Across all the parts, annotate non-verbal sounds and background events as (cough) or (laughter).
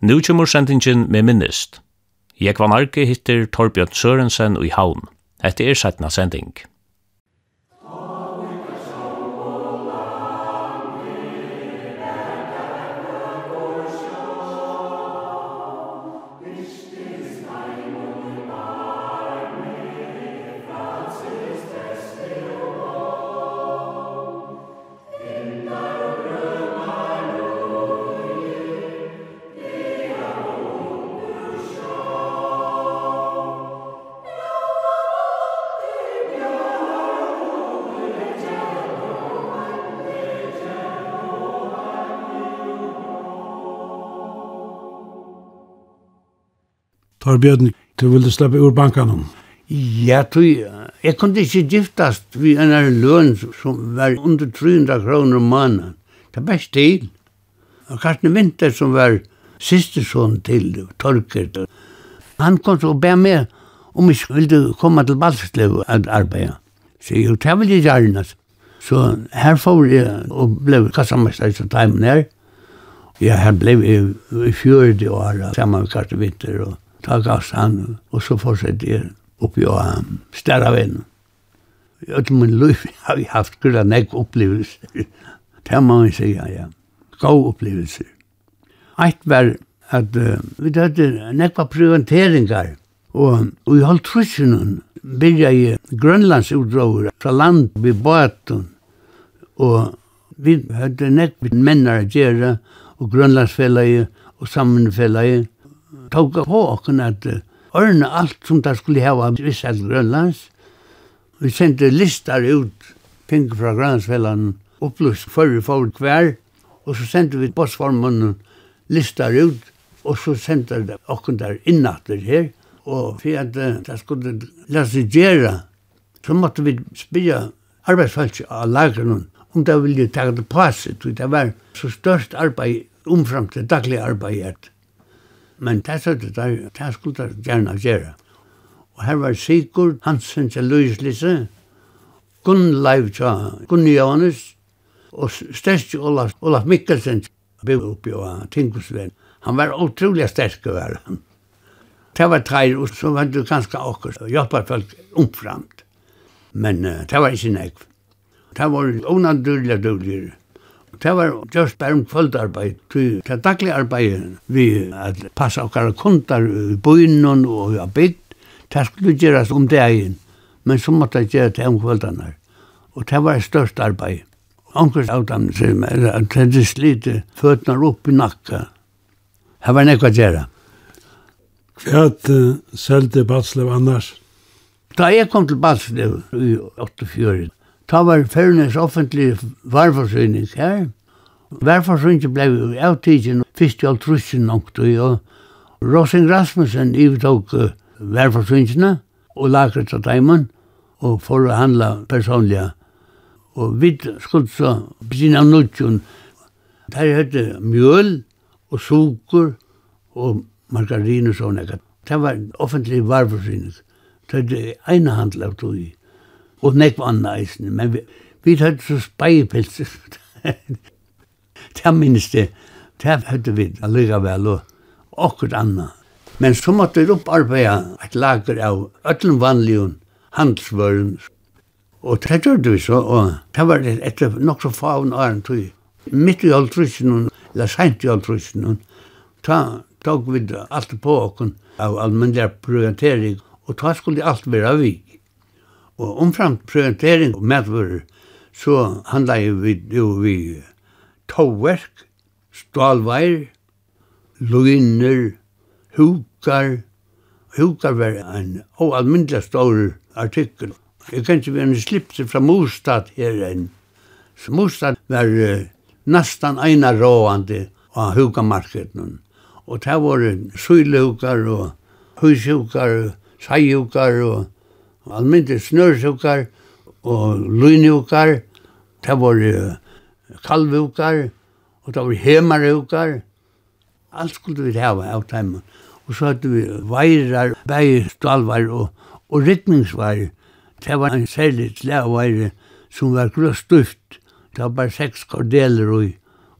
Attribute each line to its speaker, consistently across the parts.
Speaker 1: Nú kjumur sendingin med minnist. Jeg var narki hittir Torbjørn Sørensen og i haun. Hette er setna sending.
Speaker 2: Torbjørn, du ville slippe ur bankanen?
Speaker 3: Ja, du, jeg kunne ikke giftast vi en er løn som var under 300 kroner om måneden. Det var stil. Og Karsten Vinter som var siste sånn til Torker, han kom så og be meg om jeg ville komme til Balslev og arbeide. Så jeg det vil jeg gjerne. Så her får jeg og ble kassamester som timen her. Ja, her ble jeg i fjørde år sammen med Karsten Vinter og ta gass han, og så fortsette jeg oppi og um, stærra venn. I öll min liv (laughs) har vi haft gula nekk opplevelser. det må vi säga, ja. Gå opplevelser. Eit var at uh, vi dødde nekva prioriteringar, og, og i holdt trusjonen byrja i grønlandsutdrager fra land vi båten, og vi hadde nekva mennar a gjerra, og grønlandsfellet og sammenfellet, tog på okken at ordne alt som der skulle hava visst alt Grønlands. Vi sendte listar ut pink fra Grønlandsfellan opplyst før vi får hver, og så sendte vi bossformen listar ut, og så sendte vi okken der innatter her, og for at det skulle lese gjøre, så måtte vi spyrja arbeidsfalt av lagren om det ville ta det passet, det var så størst arbeid omfram til daglig arbeid Men det er det der, det skulle det gjerne gjøre. Og her var Sigurd Hansen til Louis Gunn Leiv til Gunn Johannes, og størst Olaf, Olaf Mikkelsen blev oppi av Tinkusven. Han var utrolig sterk å være. Det var tre, og så var det ganske akkurat, og hjelpa folk omframt. Men uh, det var ikke nekv. Det var onadurlig dårligere det var just bare om kvöldarbeid. Det er daglig arbeid vi at passa okkar kundar i bøynen og i bygd. Det skulle gjerast om dagen, men så måtte jeg gjøre det om kvöldarna. Og det var størst arbeid. Onkurs av dem sier meg at det er slite føtene opp i nakka. Det var nekva gjøre.
Speaker 2: Hva er uh, selte Batslev annars?
Speaker 3: Da jeg kom til Batslev i 84, Ta var Førnes offentlig varforsyning her. Varforsyning blei jo avtidgen fyrst i altrussen nokk, og Rosing Rasmussen ivetok varforsyningene og lagret av daimen, og for å handla personliga. Og vi skulle så begynne av nudjon. Der hette mjøl og suker og margarin og sånne. Det var offentlig varforsyning. Det er ene handel av tog i og nek var eisen, men vi, vi hadde så speipils. det (laughs) minnes det, det hadde vi allega vel og okkur anna. Men så måtte vi opparbeida et lager av öllum vanligun handelsvøren. Og det gjorde vi så, og det var etter nok så faun åren tog. Mitt i halvtrusen, eller sent i halvtrusen, ta tog vi alt på okkur av allmennlig prioritering, og ta skulle alt være vi. Og omframt presentering og medvurur, så handla jeg vid, jo vi tåverk, stålveir, loiner, hukar. Hukar var en oalmindelig stor artikkel. Jeg kan ikke være en slipse fra Mostad her enn. Så Mostad var uh, nastan eina råande av hukamarkedet. Og det var sylehukar og hushukar, seihukar og almindelig snørsukar og lynukar, det var kalvukar, og det var hemarukar. Alt skulle vi hava av teimen. Og så hadde vi veirar, vei stalvar og, og rikningsveirar. Det var en særlig slæveirar som var grøst grøstuft. Det var bare seks kardeler og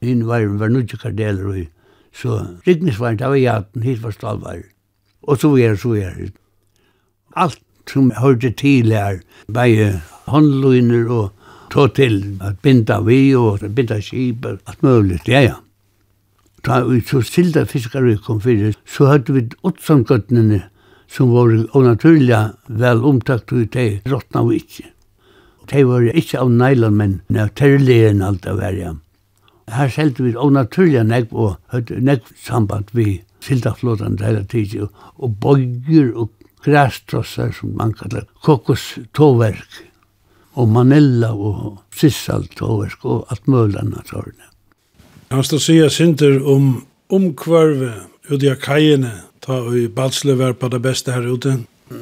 Speaker 3: Inn var nudje kardeler og Så rikningsveirar, det var jaten, hit var stalvar. Og så er det, så er det. Alt som hørte til her, bare håndløgner og tog til at binda vi og binda skip og alt mulig, ja, ja. Da vi så silda fiskare kom fyrir, så hadde vi åtsamgøttene som var onaturliga vel omtakt ut de råtna vi ikke. De var ikke av nylon, men av terlien alt av verja. Her selte vi onaturliga negv og hadde negv samband vi sildaflåtan hele tiden, og bøyger og grästrossar som man kallar kokos kokoståverk och manilla och sissaltåverk och allt möjligt annat har det.
Speaker 2: Jag måste säga synder om omkvarve ut i kajene ta i Balsle var på det bästa här ute.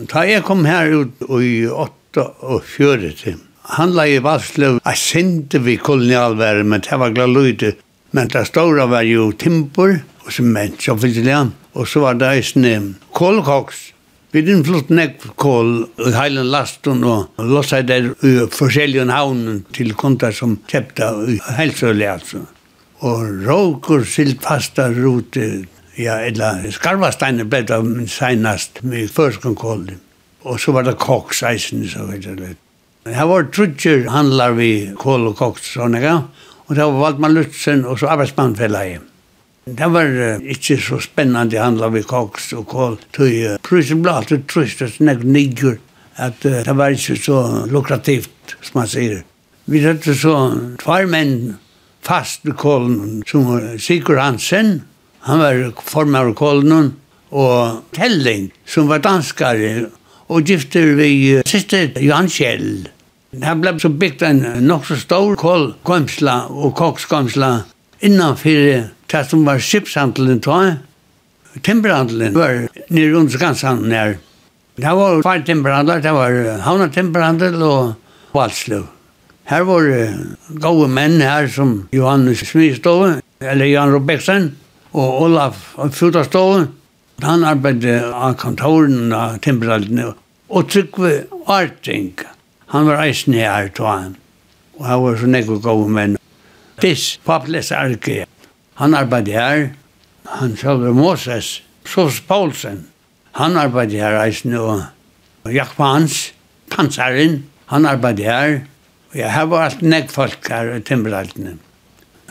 Speaker 3: Ta jag kom här ut i 8 och 40. Han la i Balsle a sinte vi kolonialvärde men det var glad Men det stora var ju timpor och cement så finns det Och så var det en kolkoks Vi innflott nekv kål i heilen lasten og lossa der i forskjellige havnen til kontar som kjepta i helsøle altså. Og råkur siltfasta rute, ja, eller skarvasteiner ble det senast med førskan kål. Og så var det koks eisen, så vet jeg det. Her var trutjer handlar vi kål og koks, sånn, ja. Og det var Valdman Lutzen og så arbeidsmannfellet hjemme. Det var uh, ikke så spennende handla vi koks og kål. Tøy, uh, prusen ble alltid trøst og snakk nigger. At uh, det var ikke så lukrativt, som man sier. Vi hadde så tvær menn fast i kålen, som var Sigurd Hansen. Han var form av kålen. Og Telling, som var danskare, og gifter vi uh, siste Johan Kjell. Det ble så bygd en nok så stor kålkomsla og kokskomsla innanfyrir det som var skipshandelen ta, timberhandelen var nere under Skanshandelen her. Det var fire timberhandler, det var Havna timberhandel og Valsløv. Her var gode menn her som Johannes Smistove, eller Jan Robeksen, og Olaf Fjordastove. Han arbeidde av kontoren av timberhandelen. Og Trygve Arting, han var eisen her, tog han. Og her var så nekve gode menn. Fisk, Paples arke, Han arbeidde her, han sjølver Moses, Sos Paulsen. Han arbeidde her eisen, og, og Jakba Hans, panseren, han arbeidde her. Og jeg har vært nekk folk her i timberaltene.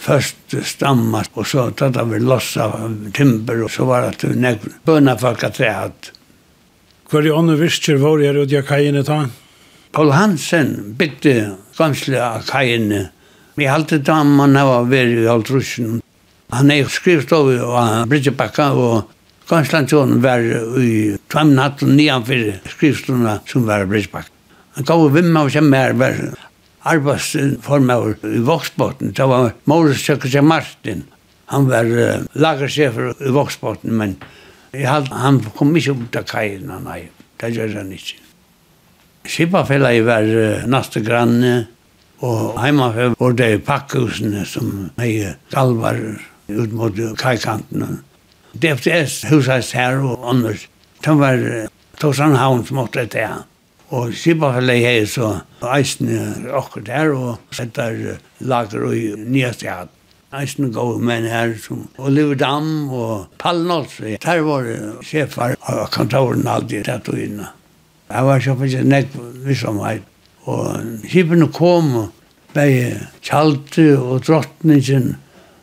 Speaker 3: Først stamma, og så tatt av lossa timber, og så var det nekk bøna folk at jeg hatt.
Speaker 2: Hva er det andre visker var her ut i kajene ta?
Speaker 3: Paul Hansen bygde gamsle av kajene. Vi halte da man var veri i halvtrusjen Han er skrivstov og Bridgebakka og Konstantin var i tvam og nian fyrir skrivstorna som var Bridgebakka. Han gav vimma og sem mer var arbeidsformer i Voksbotten. Det var Morris Søkkersen Martin. Han var uh, lagersjefer i Voksbotten, men jeg hadde, han kom ikke ut av kajen, nei. Det gjør han ikke. Skipafella var uh, neste granne, og heimafella var det i pakkhusene som hei galvarer ut mot kajkanten. DFTS husast her og annars. Det var Torsan Havn som måtte til han. Og Sibafellet er så eisne akkur der og setter lager i Nyastjad. Eisne gode menn her som Oliver Dam og Pallnolf. Der var sjefar av kontoren alltid tatt og inne. Jeg var så fyrir nekk vissomhet. Og skipene kom og bei Kjalte og drottningen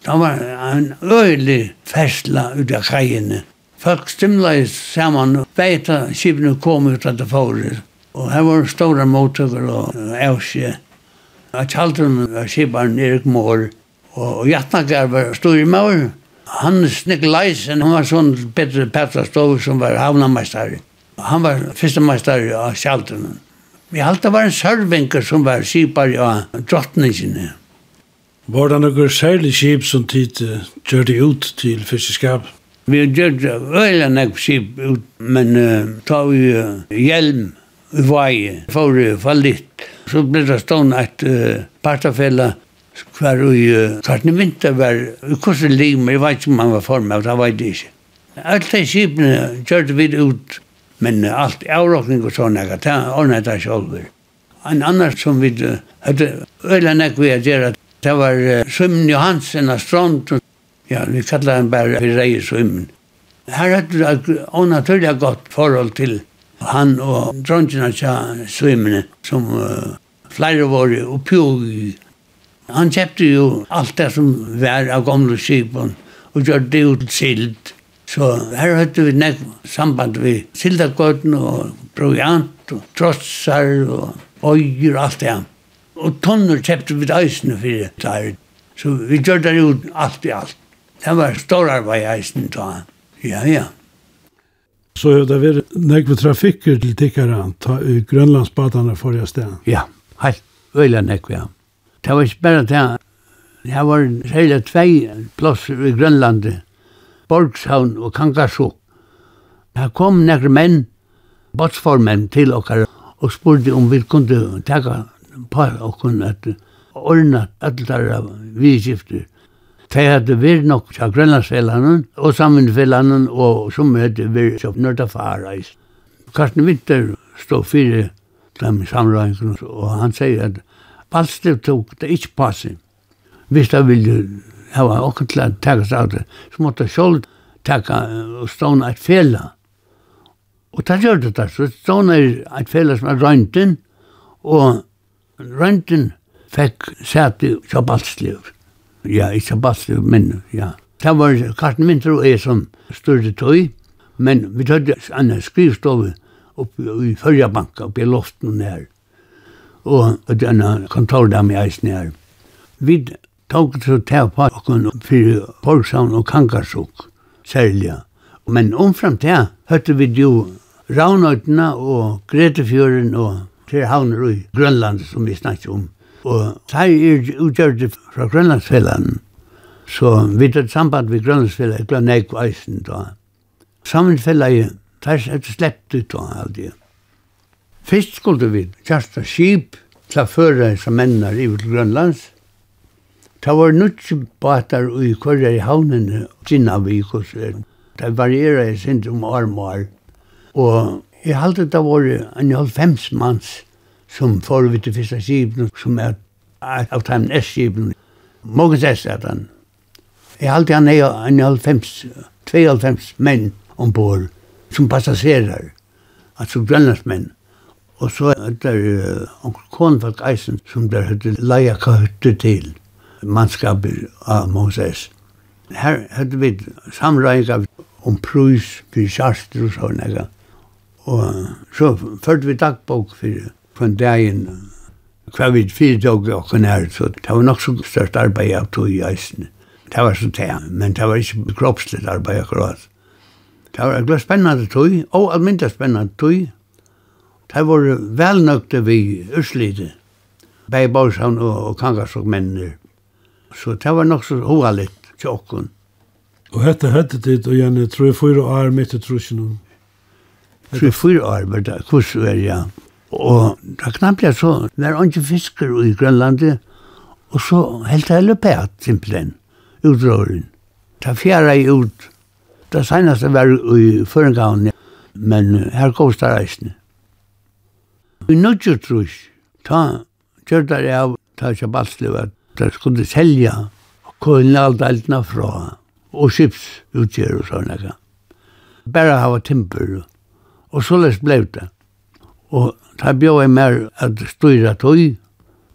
Speaker 3: Det var en øyelig festla ut av kajene. Folk stimla sammen, veit beita skipene kom ut av det forrige. Og her var store mottøkker og avskje. Jeg talte om skiparen Erik Mål, og Jatnakar var stor i maur. Hans leisen, han var sånn Petter Petrastov som var havnamestare. Han var fyrstemestare av Sjaltunen. Vi halte var en sørvinker som var skipar av drottningene.
Speaker 2: Var det noen særlig skip som tid gjør det ut til fiskeskap?
Speaker 3: Vi gjør det veldig nok skip ut, men uh, ta vi uh, hjelm i vei, for uh, for litt. Så ble det stående et uh, partafella hver i uh, kvartne vinter var hvordan liv, men jeg vet ikke om han var for meg, det vet jeg ikke. Alt de skipene kjørte vi ut, men uh, alt avråkning og sånne, det ordnet det ikke over. En annan som vi hadde øyla nek vi at gjøre Det var uh, Svimmen Johansen av Strand. Ja, vi kallar han bare for Reie Svimmen. Her hadde det et onaturlig godt forhold til han og dronjene tja Svimmene, som uh, flere var oppi Han kjøpte jo alt det som var av gamle skipen, og gjør det ut sild. Så her hadde vi nek samband vi sildagåten og proviant og trossar og øyer og alt det. Og tonner kjøpte vi eisen for det. Så vi gjør det jo alt i alt. Det var stor arbeid eisen da. Ja, ja.
Speaker 2: Så er det vært nekve trafikker til tikkere, ta i Grønlandsbadene forrige sted.
Speaker 3: Ja, helt øyla nekve, ja. Det var ikke bare det. Det var hele tvei plasser i Grønlandet. Borgshavn og Kangasuk. Det kom nekre menn, botsformenn til okkar, og spurte om vi kunne taka på okkun at ordna allara vidskifter. Det hadde vært nok til Grønlandsfellene og Sammenfellene og som hadde vært til Nordafaraist. Karsten Winter stod fire dem samrøyngene og han sier at Balstiv tok det ikke passe. Hvis det ville ha åkken til å ta seg av det, så måtte de selv ta og stående et fela. Og det gjør det der, så stående et fela som er røyntin, og Rønden fekk sett i balsliv. Ja, ikkja balsliv, men ja. Det var Karsten Minter og jeg som styrte tøy, men vi tøyde en skrivstove oppe i Førjabanka, oppe i loften her. Og en kontor der med eisen her. Vi tog så til på okken for Porsavn og Kankarsuk, særlig. Men omfram til hørte vi jo Ravnøytene og Gretefjøren og til havner i Grønland som vi snakket om. Og seg er utgjørt fra Grønlandsfellene, så vi tar samband med Grønlandsfellene, jeg glemmer ikke eisen da. Sammenfellet er tærs etter ut da aldri. Fyrst skulle vi kjasta skip til å føre som mennar i Grønlands. Det var nødt batar i kvarja i havnene, sinna vi i kurser. Det varierer i sindrom armar. Og Jeg halte det var en halvfems manns som får vi til fyrsta skipen, som er av dem S-skipen. Mogens S er den. Jeg halte han er en halvfems, tvei halvfems menn ombord som passagerer, altså grønlandsmenn. Og så er det onkel Kornfalk Eisen som der hadde leia høyde til mannskapet av Moses. Her hadde vi samreinger om prus, fyrir kjarster og sånne. Og så førte vi dagbok for kvann dagen hva vi fyrtog og kunne her, så det var nok så størst arbeid av tog i eisen. Det var så det, men det var ikke kroppsligt arbeid akkurat. Det var et spennende tog, og almindelig spennende tog. Det var velnøkte vi urslidet, bei Borshavn og, og Kangasok mennene. Så det var nok så hovalitt til åkken.
Speaker 2: Og hette hette tid, og gjerne, tror jeg, fyra år mitt i
Speaker 3: trusjonen. Så fyra år var det kurs var ja. Og da knapt jeg så, det var ikke fisker i Grønlandet, og så helt jeg løpet, simpelthen, utråren. Da fjerde jeg ut, da seneste var i Førengavn, men her kom det reisende. I nødgjør trus, ta kjørte jeg av, ta ikke balslivet, det skulle selja kolonialdeltene fra, og skipsutgjør og sånne. Bare hava timper og Og så lest blev det. Og da bjør jeg mer at styra tøy,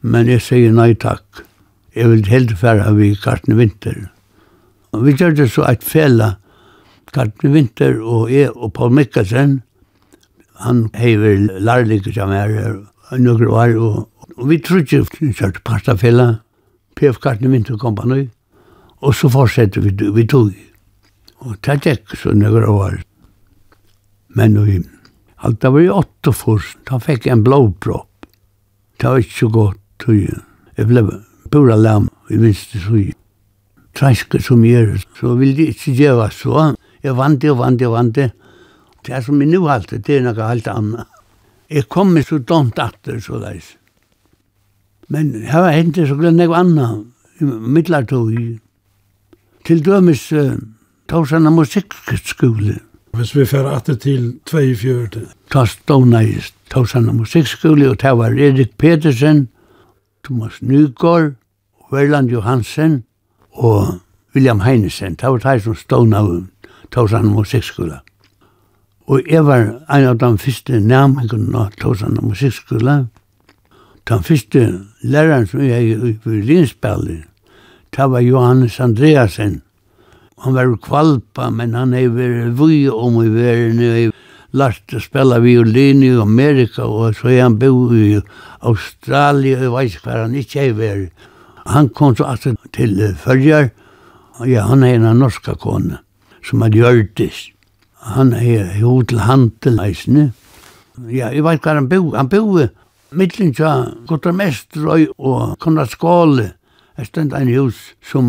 Speaker 3: men jeg sier nei takk. Jeg vil helt fære vi Karten Vinter. Og vi gjør det så et fela Karten Vinter og jeg og Paul Mikkelsen. Han hever lærligger som er her noen år, og, og vi trodde vi kjørte pastafella, PF Karten Vinter kompani, og så fortsetter vi, vi tog. Og det gikk så noen år. Men i alt det var i åtta først, da fikk jeg en blåpropp. Det var ikke så godt, tror jeg. Jeg ble pura lam i minste sui. Træske som gjør, så vil de ikke gjøre så. Jeg vant det, og vant det, og vant det. Det er som jeg nu halte, det er noe helt annet. Jeg kom med så dumt atter, så leis. Men her var hentet så glenn jeg annet, i midlertog. Til dømes uh, tog Torsana musikkskole
Speaker 2: Hvis vi fer atter til 24.
Speaker 3: Ta stående i Tåsana Musikkskole, og det var Erik Petersen, Thomas Nygaard, Verland Johansen og William Heinesen. Det var de som stående av Tåsana Musikkskole. Og jeg var en av de første nærmengene av Tåsana Musikkskole. Den første læreren som jeg i Berlinspillet, det var Johannes Andreasen, han var kvalpa, men han er vært vui om i verden, og jeg lærte å spille violin i Amerika, og så er han bo i Australia, og jeg vet ikke hva han ikke er vært. Han kom så alltid til Førjar, ja, han er en av norska kone, som er Gjørtis. Han er jo til handel, eisne. Ja, jeg vet hva han bo, han bo, mittlen tja, Guttermestrøy og Konrad Skåle, Jeg stend en hus som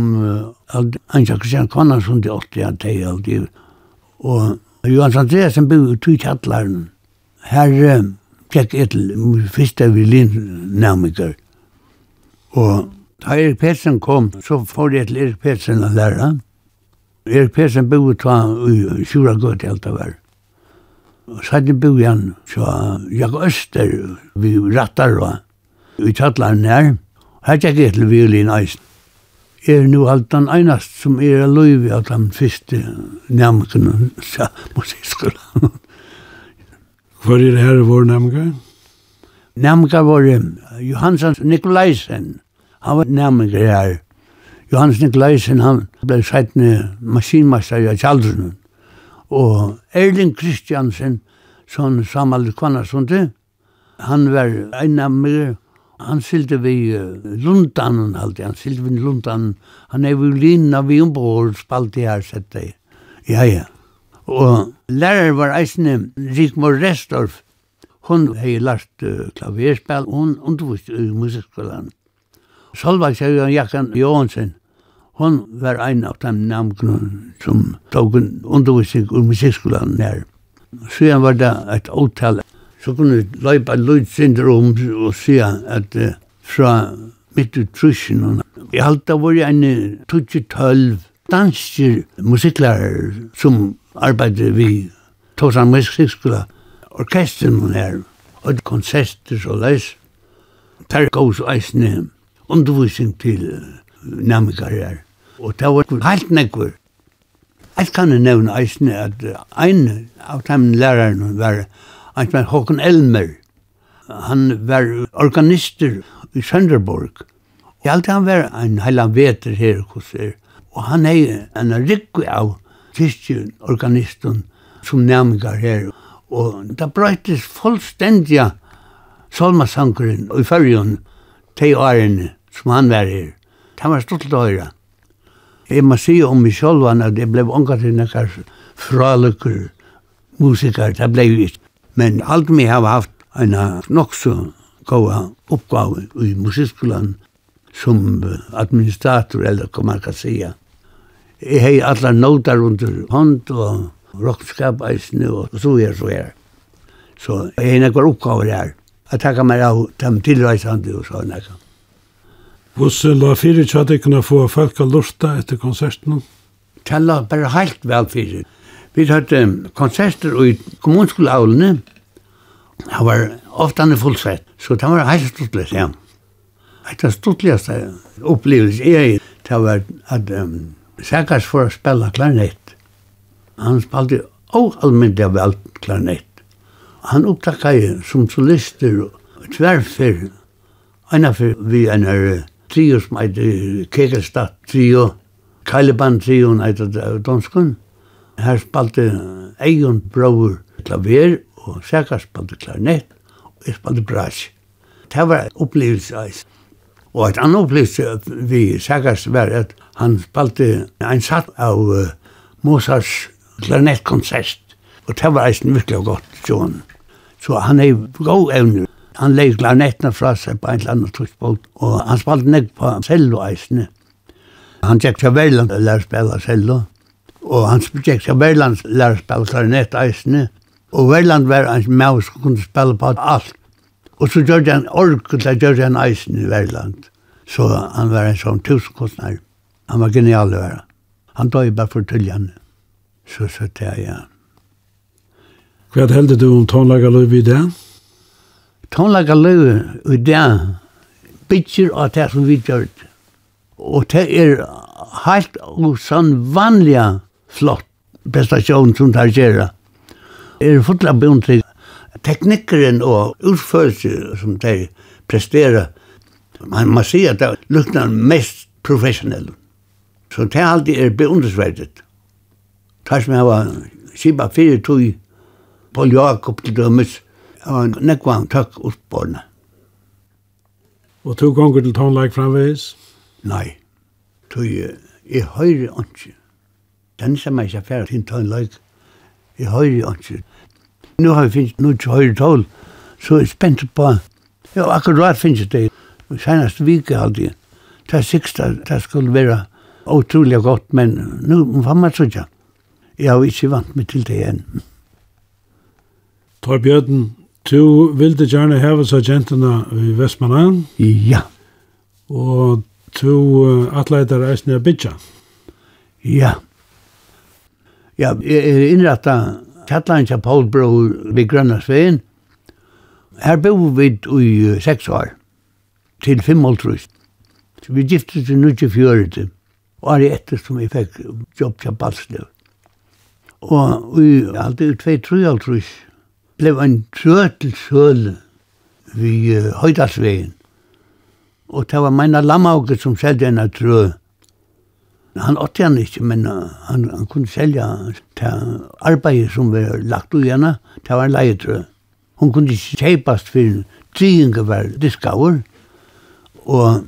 Speaker 3: Anja Kristian Kvannan som de åtte han teg av de. Og Johan Andreasen bygde ut i kjattlaren. Her fikk jeg til vi vilinnamiker. Og da Erik Petsen kom, så får jeg til Erik Petsen å lære. Erik Petsen bygde ta i Sjura Gøte alt av her. Og så hadde bygde han, så jeg Øster, vi rattar og i kjattlaren her. Her tjekk jeg til violin eisen. Er nu alt den einast som er løyvi av den fyrste nærmkene, sa musikskola.
Speaker 2: Hvor er det her vår nærmke?
Speaker 3: Nærmke var Johansson Nikolaisen. Han var nærmke her. Johannes Nikolaisen, han ble sættende maskinmeister i Kjaldrunen. Og Erling Kristiansen, som samalde kvannar som han var en av mig, han silde vi lundan alltid, han sylte vi lundan, han er violina vi ombord, spalte her, sett det. Ja, ja. Og lærer var eisne Rigmor Restorff, hon hei lært uh, klaverspel, hon undervist i musikkskolan. Solveig han Jakan Johansen, hon var ein av dem namnknun som tog undervisning i musikkskolan nær. Så var det et åtal så kunne vi løypa løyt sinter om og se at uh, fra mitt ut trusjen. Jeg halte det var en 12 danske musikklærer som arbeidde vi Tosan musikkskola orkestren hun her, og konserter så leis. Per gav så eisne undervisning til namikar her. Og det var helt nekver. Jeg kan nevne eisne at ein av dem læreren var at som Håkon Elmer. Han var organister i Sønderborg. Jeg halte han var en heila veter her hos er. Og han er en rikku av kyrkje organisten som nærmigar her. Og da brøytis fullstendiga solmasankeren i fyrjun til årene som han var her. Han var stolt å høre. Jeg må si om meg sjølv at jeg ble omgat til nekkar fralukker musikar. Det ble jo ikke. Men alt aldri har haft en nok så goa oppgave i musikskolan som administrator, eller hva man kan sige. Jeg har alle noter under hånd og rockskap eisene og så er så er. Så jeg har noen oppgave der. Jeg takker meg av dem tilreisende og så nekka.
Speaker 2: Hvordan la fire tjadikkene få folk å lurta etter konserten?
Speaker 3: Det la bare helt vel fire. Vi hadde konserter i kommunskoleavlene. Det var ofte han fullsett, så det var helt stortlig, ja. Et av stortligaste opplevelse er det var at um, Sækars for å spille klarnett. Han spalte allmyndig av alt klarinett. Han opptakket som solister og tverfer. Einna for vi en er trio som heter Kegelstad trio, Kajleban trio, han heter Donskund. Her spalte Eion Brauer klaver, og Sækar spalte klarnett, og jeg spalte brass. Det var opplevelse eis. Og et annet opplevelse vi Sækars var at han spalte en satt av uh, Mozarts klarnettkonsert, og det var eisen virkelig godt, John. Så han er god evner. Han leik klarnettene fra seg på en eller annen tidspunkt, og han spalte nek på cello eisene. Han tjekk til Veiland og lær spela cello. Og han spurte seg Verland lær spela klarinett eisne. Og Verland var en maus som kunne spela på alt. Og så gjør han ork, og så gjør han eisen i Verland. Så han var en sånn tusenkostnær. Han var genial å være. Han døg bare for tullene. Så så det er, ja.
Speaker 2: Hva heldig du om tonlagerløyve i det?
Speaker 3: Tonlagerløyve i det bytjer av det som vi gjør. Og det er helt og sånn vanlige flott prestasjon som tar gjøre. Jeg er fullt av bunn til teknikkeren og utførelse som de presterer. Man må si at det lukner mest professionell. Så det er alltid er beundresverdet. Tar som jeg var skipa fire tog Paul Jakob til dømes, jeg var nekvann takk utborna.
Speaker 2: Og to ganger til tonleik framveis?
Speaker 3: Nei, tog jeg høyre ikke den som jeg ikke færre til å en løyt. Jeg hører ikke. Nå har vi finnet noe til høyre tål, så er jeg spent på. Ja, akkurat finnes det. Senest vike alltid. Det er siksta, det skulle være utrolig godt, men nå var man så ikke. Jeg har ikke vant meg til det igjen.
Speaker 2: Torbjørn, du ville gjerne heve seg gentene i Vestmannen?
Speaker 3: Ja.
Speaker 2: Og du atleider eisen i Abidja? Ja.
Speaker 3: Ja. Ja, jeg er innretta kjallan til Paul Bro ved Grønnasveien. Her bor vi i seks år, til fem år, åltrus. Så vi gifte til 94, og er etter som vi fikk jobb til Balslev. Og vi i alt i 2-3 blev en trøtelsøle ved uh, Høydalsveien. Og det var meina lammauket som selgde en av trø han åtte han ikke, men han, han kunne selge til arbeidet som var lagt ut igjen, til var leietrø. Hun kunne ikke kjøpast for tryinga var diskaver, og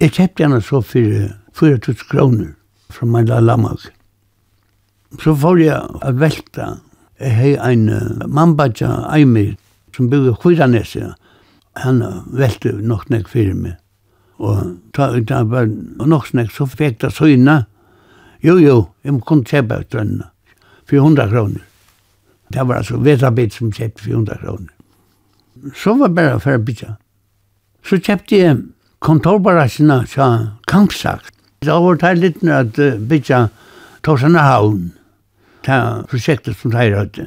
Speaker 3: jeg kjøpte henne så for 4000 kroner fra min lamak. Så får jeg å velta. Jeg har en mannbadja Eimer som bygde Kviranese. Han velte nok nek fyrir meg. Og ta ut av var nok snakk, så fikk det søgna. Jo, jo, jeg må kunne kjøpe ut bønna. 400 kroner. Det var altså vetabit som kjøpte 400 kroner. Så var det bare for å bytte. Så kjøpte jeg kontorbarasjene fra Kampsakt. Da var det litt at bytte Torsana Havn. Det er prosjektet som de hadde.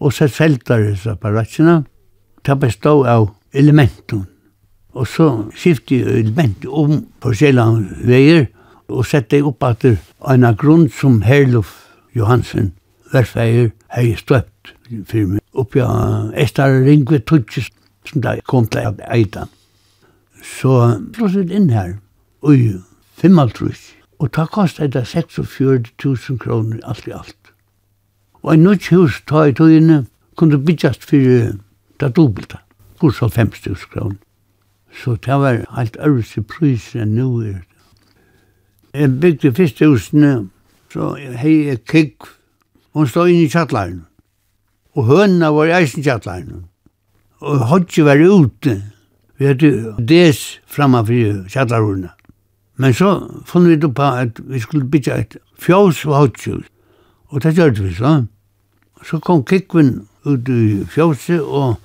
Speaker 3: Og så selgte disse barasjene. Det bestod av elementene Og så skifte jeg element om forskjellige veier og sette jeg opp at en av grunn som Herluf Johansen, verfeier, har jeg støpt for meg. Oppi av Estar Ringve Tudjes, som da kom til Eitan. Så flosset inn her, ui, 55. Og ta kostet det 46 000 kroner, alt i alt. Og en nødt hus ta i togene, kunne byggjast for det dobbelte, kurs av 50 000 kroner. Så det var alt øvrige pris enn nå er. det. Jeg bygde første husene, så hei jeg kikk. Hun stod inne i kjattleinen. Og hønene var i eisen kjattleinen. Og hodje var ute. Vi hadde des framme for kjattlerhårene. Men så fann vi det på at vi skulle bygge et fjås og hodje. Og det gjør vi så. Så kom kikkven ut i fjåset, og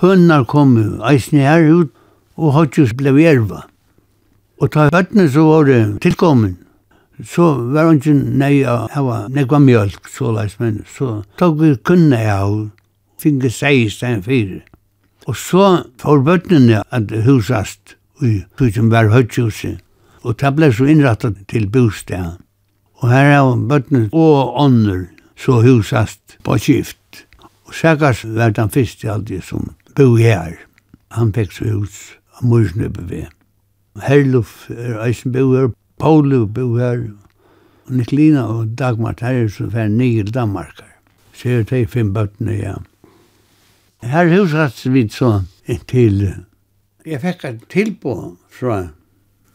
Speaker 3: hønene kom eisen her ut og hodgjus ble erva. Og ta bøttene så var det tilkommen. Så var han ikke nei å hava nekva mjölk, så leis, men så tok vi kunne av, finge seg i stein fire. Og så får bøttene at husast i tusen var hodgjuset, og ta ble så innrattet til bostad. Og her er bøttene og ånder, så husast på skift. Og sækast var den alt alltid som bo her. Han fikk så hus av morsene på ved. Herluf er eisen bo her, Paulu bo her, og Niklina og Dagmar Terjelsen fer nye Danmarkar. Så er det fem bøttene, ja. Her husrats vi så til. Jeg fikk et tilbå fra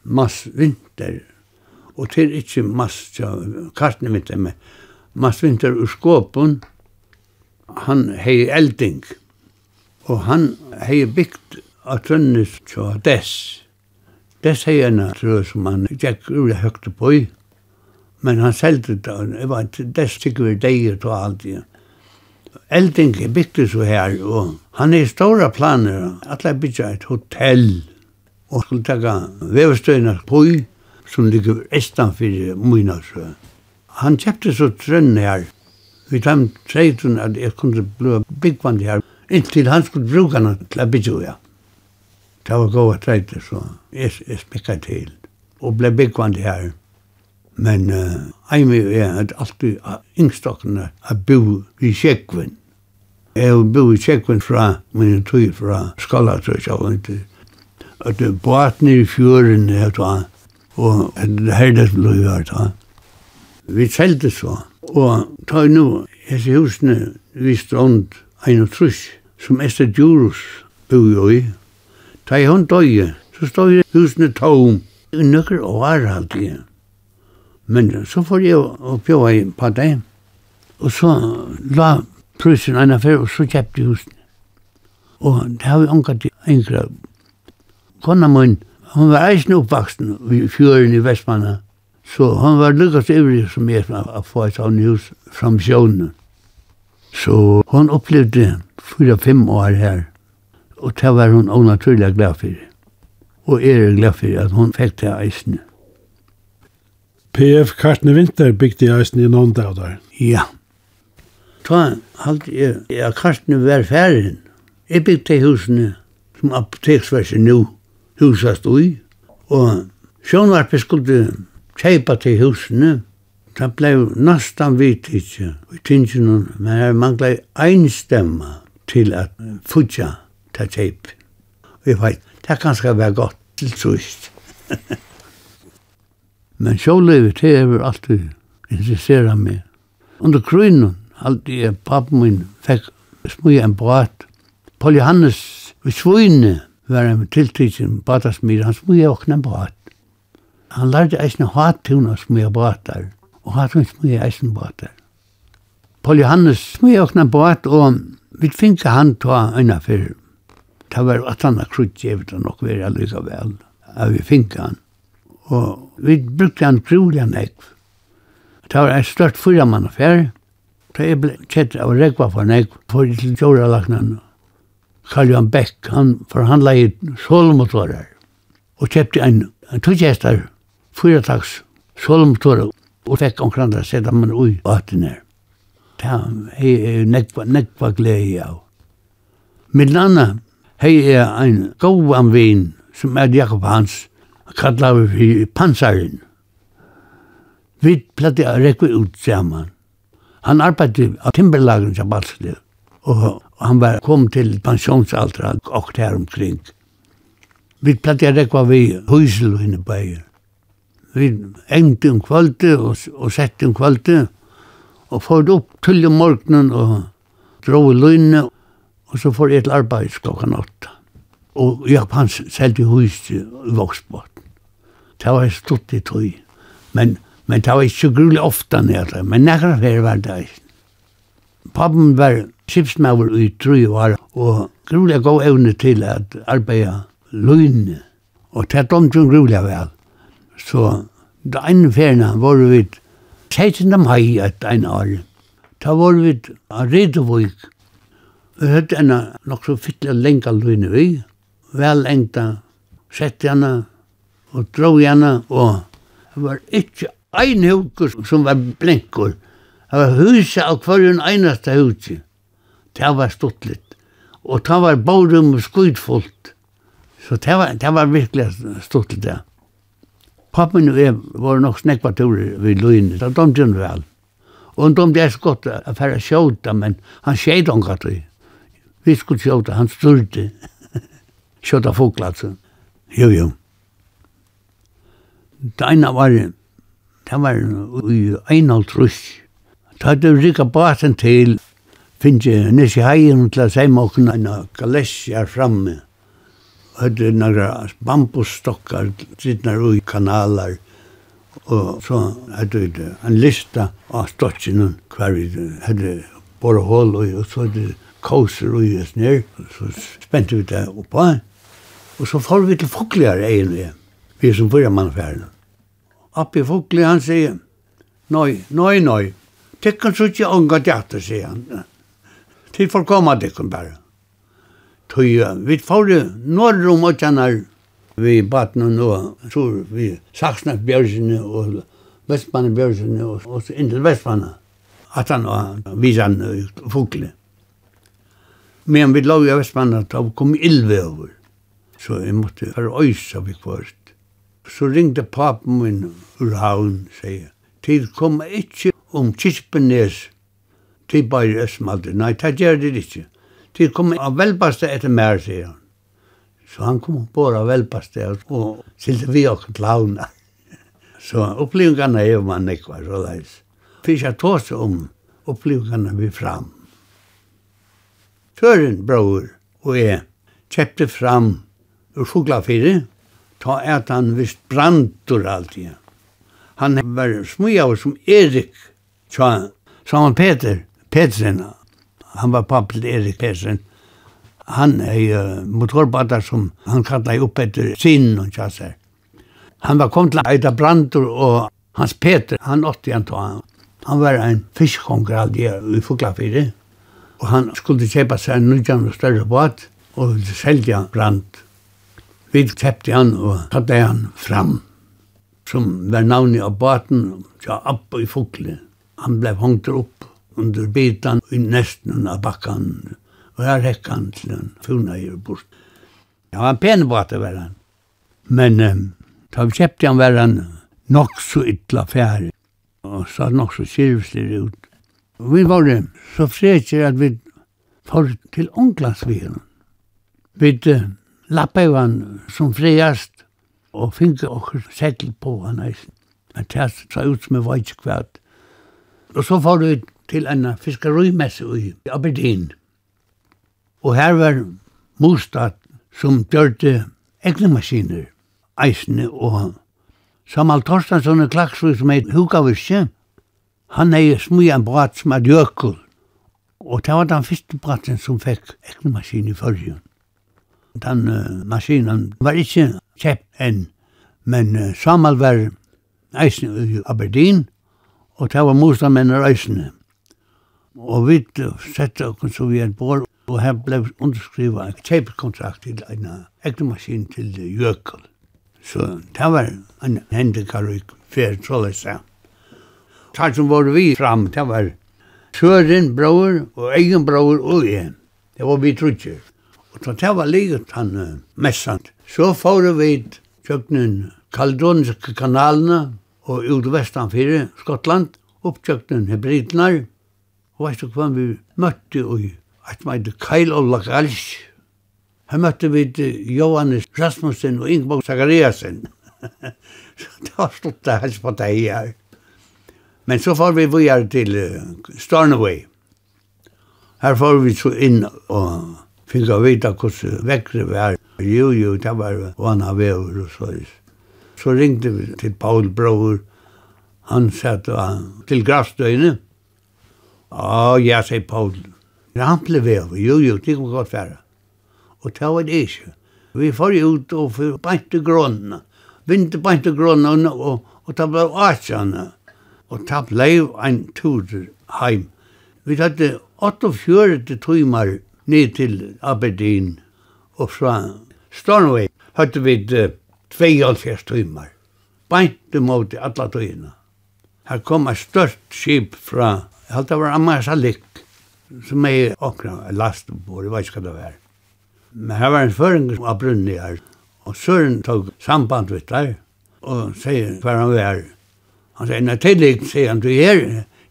Speaker 3: Mass Vinter, og til ikke Mass, ja, kartene mitt er Mass Vinter ur Skåpen, han hei elding, og han hei bygd av trønnes tja dess. Dess hei enn trø som han gikk ur høgt på i, men han selte det, det var dess sikker vi deg og alt igjen. Elding er bygde så her, og han er i stora planer, at jeg bygde et hotell, og skulle takka vevstøyna på i, som ligger estan fyrir Mynasø. Han kjøpte så trønn her, Vi dem treytun at jeg kunne bli byggvand her, inntil han skulle bruka henne til å bygge, ja. Det var gode treiter, så jeg, jeg spikket til. Og ble byggvand her. Men uh, Eimi er at hadde alltid yngstokkene er bo i Kjekven. Jeg har bo i Kjekven fra min tog fra skala, tror jeg, og ikke. At det båt ned i fjøren, jeg tror, og det her det ble gjort, da. Vi selte så, og ta nå, jeg ser husene, vi strånd, en og trus, som Esther Djurus bo i, Ta i hun døye, så stod jeg husene tom i nøkker år alltid. Men så får jeg å bjøve i par dag, og så la prusen en affær, og så kjøpte husene. Og det har vi angat i enkla. Kona min, hun var eisen oppvaksen i fjøren i Vestmanna, så hun var lykkast ivrig som jeg å få et sånt hus fram sjånene. Så hun opplevde fyra-fem år her. Og det var hun og naturlig glad for. Og er glad for at hun fikk det eisen.
Speaker 2: PF Kartne Vinter bygde eisen i noen dag der.
Speaker 3: Ja. Ta halt jeg, ja, Kartne var ferdig. Jeg bygde husene som apoteksverset nå husast ui. Og sjånvarpet skulle kjeipa til husene. Det blei nastan vidt ikkje. I tingene, men jeg mangla ein stemma til at futja ta kjeip. Og jeg veit, det kanskje var godt til trist. (laughs) Men sjålevet, det er hever alltid interessera meg. Under krynen, alltid er pappen min fikk smuja en brat. Paul Johannes vi Svøyne var en tiltidsen bratasmid, han smuja okna en brat. Han lærte eisen hattuna brat der, og hattuna eisne brat der. Paul Johannes smuja okna en brat, og vi finka han ta øyna fyrir det var at han har krutt givet han nok være aldri vel. Jeg vi finne han. Og vi brukte han trolig han ekv. Det var en størt fyra mann affær. Da jeg ble kjett av regva for han ekv, for i til Jora laknan Karl Johan Beck, han forhandla i solmotorer. Og kjepte en, en tutsjester, fyra taks solmotorer, og fikk omkring det, sette man ui vaten her. Det er nekva, nekva glede av. Mitt landa, hei er ein góan vin som er Jakob Hans, kallar vi fyrir Pansarin. Vi platte a rekku ut saman. Han arbeidde av timberlagen som balsli, og han var kom til pensjonsaltra og her omkring. Vi platte a rekku vi husel henne bæger. Vi engte um kvöldi og, og sette um kvöldi og fyrir upp til morgunen og dro i løgne Og så får jeg til arbeid klokken åtta. Og Jakob Hans selte hus i Voksbotten. Det var stort i tøy. Men, men det var ikke grulig ofta nere, men nekker fer var det. Pappen var skipsmauer i tru år, og grulig god evne til at arbeida løgne. Og det er dom jo grulig vel. Så det ene ferna var vi 16. mai et en år. Da var vi av Redevøk, Vi hørte henne nok så fytlig og lenga løgne vi, vel engta, sett henne og dro henne, og det var ikke ein hukur som var blinkur. Det var huset av hver en eneste huset. Det var stått litt. Og det var bórum og skuidfullt. Så det var, det var virkelig stått litt, ja. Pappen og jeg var nok snekva turer vid løgne, så de hun vel. Og de domte jeg så godt å fære sjåta, men han sjeit omgatt vi. Vi skulle skjøta, han styrte. (laughs) Skjøta foglatsen. Jo, jo. Det ene var, det var i en halv trusk. Da hadde vi rikket baten til, finnes jeg nes i heien til å si måken en kalesje framme. Hadde noen bambusstokkar, sittner ui kanaler, og så hadde vi en lista av stokkene hver vi hadde båret hål og så hadde vi kåser og gjøres ned, så spente vi det oppa, og så får vi til Fogliar egentlig, vi som fyrir mannfærene. Oppi Fogliar, han sier, nøy, nøy, nøy, tekken så ikke unga djata, sier han. Til for koma tekken bare. Tøy, vi får norrum og tjennar, vi batna nå, så vi saksna bjørsene og vestmanne bjørsene og, og så inntil vestmanne. At han var visan fugle. Men vi lå i Vestmanna, da kom ilve over. Så jeg måtte være øysa vi kvart. Så ringte papen min ur havn, sier jeg. Tid kom ikke om Kispenes. til bare Østmalde. Nei, det gjør det ikke. Tid kom av velbaste etter mer, sier han. Så han kom på av velbaste og silte vi og til havna. (laughs) Så opplevingene er jo man ikke var så leis. Fyrir jeg tås om opplevingene vi fram. Tøren bror og jeg kjepte fram ur sjoklafire, ta et han visst brandur alltid. Han var smujavur som Erik, tja, saman Peter, Petersen. Han var pappa til Erik Petersen. Han er uh, motorbata som han kallar upp etter sin og tjasser. Han var kom til Eida Brandur og hans Peter, han åtti han ta. Han var en fiskkonger alltid i Fuglafire. Og han skulle kjøpe seg en nødjan og større båt, og ville selge brand. Vi kjøpte han og tatt han fram, som var navnet av båten, ja, opp i Fugle. Han ble hongt opp under bitan i nesten av bakkan, og her hekk han til han, funnet i bort. Ja, han pene båt var han. Men um, da vi kjøpte han var han nok så ytla færre, og så nok så kjørvslig ut vi var det så frekje at vi får til Ånglandsviren. Vi uh, lappet jo han som friast og finke okkur settel på han eisen. Men det sa ut som jeg var ikke kvart. Og så får vi til en fiskerimesse i Aberdeen. Og her var Mostad som gjørte egne maskiner, eisene og Samal Torstensson og Klaksvig som er hukavirskje, Han er smu en brat som er djøkul. Og det var den første braten som fikk eknemaskin i fyrrjun. Den uh, maskinen var ikke kjepp enn, men uh, Samal var eisen i Aberdeen, og det var motstandmennar eisene. Og vi uh, sette oss så vi et bor, og her ble underskriva en kjeppkontrakt til en eknemaskin til Jøkul. Så det var en hendekarrik fyrir trollet sammen tar som var vi fram, det var Søren bror og egen bror og jeg. Det var vi trutjer. Og så det var livet han messant. Så får vi kjøkkenen kaldoniske kanalene og ut vestanfyrir Skottland, oppkjøkkenen hebridnar. Og veist du hva vi møtte i at man heter Kyle Ola Galsch. Her møtte vi Johannes Rasmussen og Ingeborg Zachariasen. (laughs) det var slutt det helst på deg her. Men så får vi videre til uh, Stornoway. Her får vi så inn og fikk å vite hvordan vekkere vi er. Jo, jo, det var vannet vever og så. Så ringte vi til Paul Brauer. Han satt og til gravstøyene. Å, ja, sier Paul. Han ble vever. Jo, jo, det kan godt være. Og det var det ikke. Vi får ut og får beint til grånene. Vinter beint til grånene og, og, og det ble åtsjene og ta bleiv ein tur heim. Vi hadde 48 timer ned til Aberdeen og fra Stornoway hadde vi 72 timer. Beinte mot alle tøyene. Her kom et størst skip fra, jeg halte det var Amasalik, som er åkna last på, jeg vet ikke hva det var. Men her var en føring som var brunni her, og Søren tog samband med der, og sier hva han var Han sier, nei, tillik, sier han, du, her,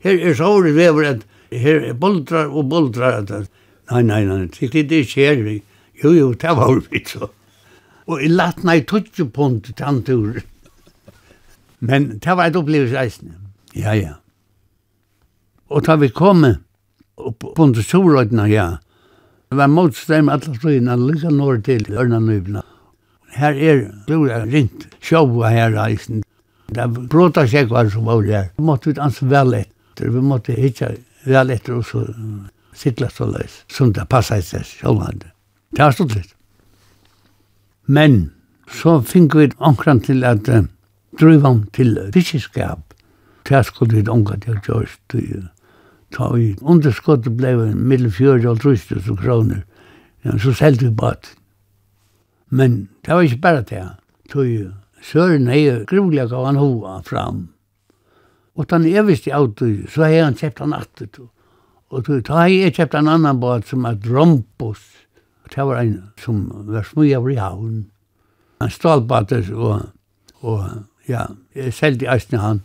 Speaker 3: her er såret vever, at her er boldrar og boldrar, at, nei, nei, nei, det er ikke her, jo, jo, det var vi, så. Og jeg latt nei tutsi punt tantur. Men det var et opplevelse eisne. Ja, ja. Og da vi kom opp på under Solrøytene, ja, det var motstrøm alle strøyene, lykka nord til Ørna Nybna. Her er det rint sjåa her eisen. Det bråta seg var som var der. Vi måtte ut ans vel etter. Vi måtte hitja vel etter og så sikla så løs. Som det passet seg sjølvande. Det var stått litt. Men så fikk vi omkran til at uh, driva om til fiskeskap. Det skulle vi omkran til å gjøre. Ta vi underskottet blei mellom 40 og 30 kroner. Ja, så selte vi baten. Men det var ikke bare det. Tog Søren hei gruvlig gav han hoa fram. Og tann er visst i du, så hei han kjept han atter du. Og du, ta hei jeg kjept en annan båt som er Drompos. Det var en som var smøy av i havn. Han stålbater og, og ja, jeg seldi eisne han.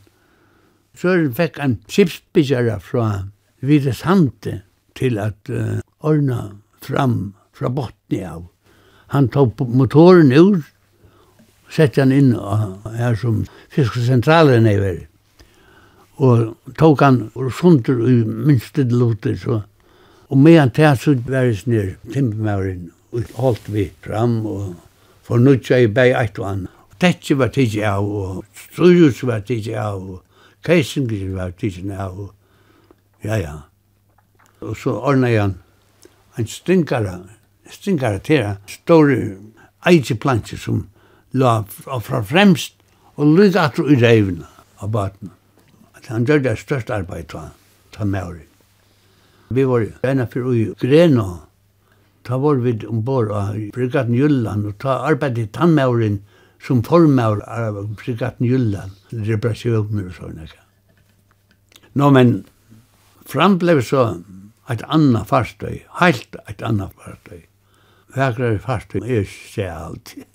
Speaker 3: Søren fikk en skipsbyggere fra Videshante til at uh, ordna fram fra botni av. Han tog motoren ut sette han inn her som fiskesentralen er veri. Og tok han og sunter i minste luter, så. Og med han til så var det snir timpmauren, og holdt vi fram, og for fornutja i bei eit og anna. Og tetje var tidsi av, og strujus var tidsi av, og keisingis var tidsi av, og ja, ja. Og så ordna jeg han en stinkara, stinkara tera, store eitiplanter som la fra fremst og lyd at i reivna av baten. At han gjør det størst arbeid ta, ta med Vi var ene for ui Grena, ta var vi ombord av Brigaten Jylland, og ta arbeid i tannmauren som formaur av Brigaten Jylland, reparasjoner og sånne. Nå, men framblev så et anna farstøy, heilt et anna farstøy. Vækrar farstøy er seg alltid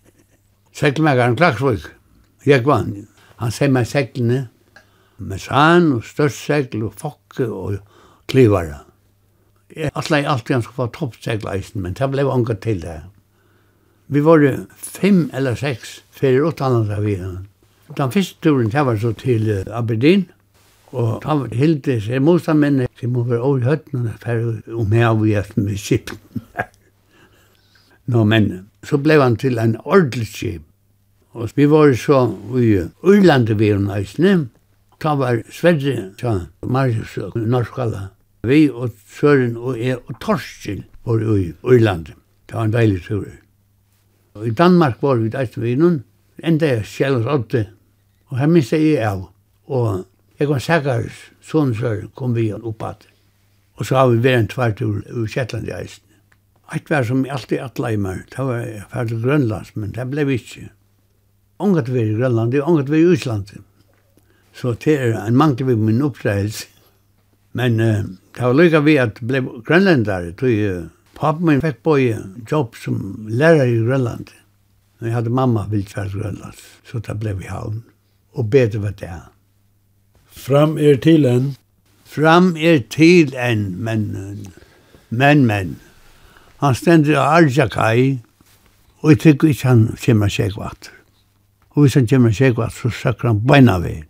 Speaker 3: seglmekaren Klagsvøk, jeg vann. Han seg meg seglene, med sann og størst segl og fokke og klivare. Jeg atle alltid han skulle få toppsegleisen, men det ble unga til det. Vi var fem eller seks fyrir utdannet av vi. Den første turen, det var så til Aberdeen, og da var hilde seg motstandmennene, så må være over høttene, for om jeg har vært med skipen. (laughs) Nå, men så ble han til en ordentlig skip. Og vi var så i Ørlandet vi er nøysene. Da var Sverre, så Marius og Norskala. Vi og Søren og jeg og Torskjell var i Ørlandet. Det var en deilig tur. Og i Danmark var vi næstene vi noen. Enda jeg sjælens åtte. Og her minst jeg av. Og jeg var Sækars, sånn sør, kom vi oppad. Og så har vi vært en tvart tur i Kjetland i eisen. Eit var som alltid atleimer, det var ferdig grønlands, men det ble vi ikke ångat vi i Grønland, og ångat vi i Island. Så det er en mangel vi min oppdragelse. Men uh, det var lykka vi at ble grønlendare, tog uh, pappen min fikk på jobb som lærer i Grønland. Men jeg hadde mamma vilt vært Grønland, så det ble vi havn. Og bedre var det.
Speaker 2: Fram er til en?
Speaker 3: Fram er til en, men, men, men. Han stendte i Arjakai, og jeg tykker ikke han kommer seg. Og hvis han kommer seg hva, så søkker han beina ved.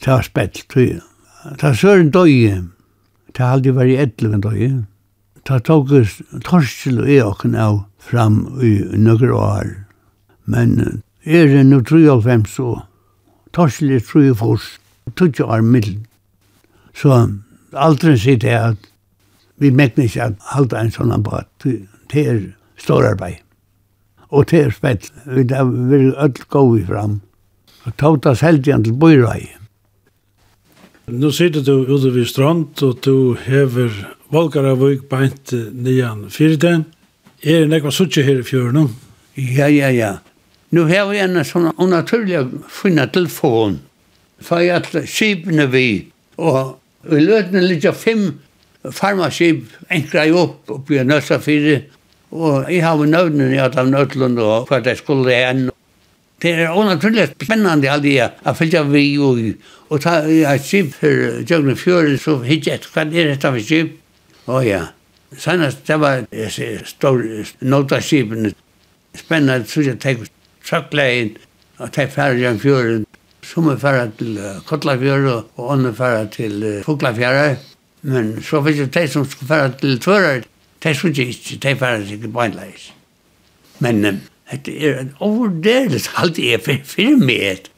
Speaker 3: Det var spett, tror jeg. Det var en døye. Det har aldri vært i etleven døye. Det tok torskjel og eokken av fram i nøkker år. Men er det nå 93 så torskjel er tru og fors. Tudje år middel. Så aldri sier det at vi mekner ikke at halda en sånn båt. Det er stor arbeid og til er spett, vi da vil öll gåi fram. Og tautas heldian til bøyrai.
Speaker 2: Nå sitter du ute ved strand, og du hever Valgaravøyk beint nian fyrden. Er det nekva suttje her i fjøren?
Speaker 3: Ja, ja, ja. Nu har vi en sånn unaturlig finna telefon. For jeg at skipene vi, og vi løtene litt av fem farmaskip enkra jo opp oppi a nøsa fyrir Og jeg har nøvnen i at av Nøtlund og hva det skulle enn. Det er unaturlig spennende all det å fylgja vi og og ta et skip for Jøgne fjøren så hitt et hva er dette av skip? Å ja. Sannast det var stor nota skipene. Spennende så jeg tek trøklein og tek Jøgne fjøren. Som er færre til Kotlafjøren og andre færre til Fuglafjøren. Men så finnes det de som skal fære til Tvører, Det synes jeg ikke, det færre seg ikke beinleis. Men det er en overdeles alt jeg for meg,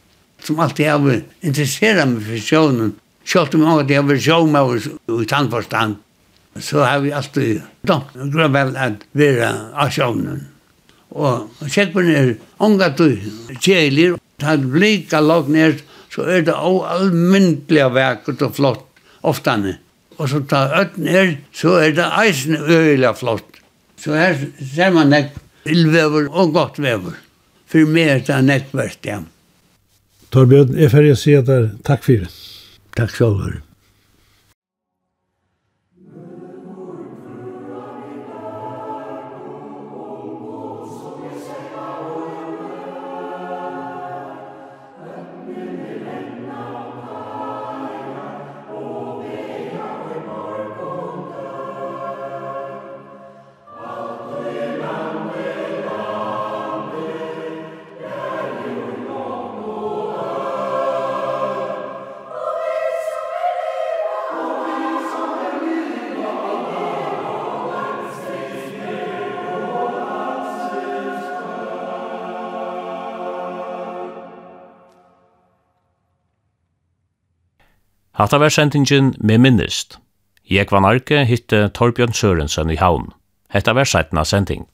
Speaker 3: som alltid har interesseret meg for sjånen. Sjålt om at jeg var sjåmøver i tannforstand, så har vi alltid domt grunn vel at være av sjånen. Og sjekkpen er unga du kjeilir, ta blika lagt ned, så er det allmyndelig vekkert og flott oftane. Og så ta ötten er, så er det eisen øyla flott. Så her ser man nek illvever og godt vever. For meg er det nekvert, ja.
Speaker 2: Torbjørn, jeg ferdig å si at det er takk for det.
Speaker 3: Takk selv
Speaker 1: Hatta var sendingen med minnist. Jeg var narke hitte Torbjørn Sørensen i havn. Hetta var sætna sending.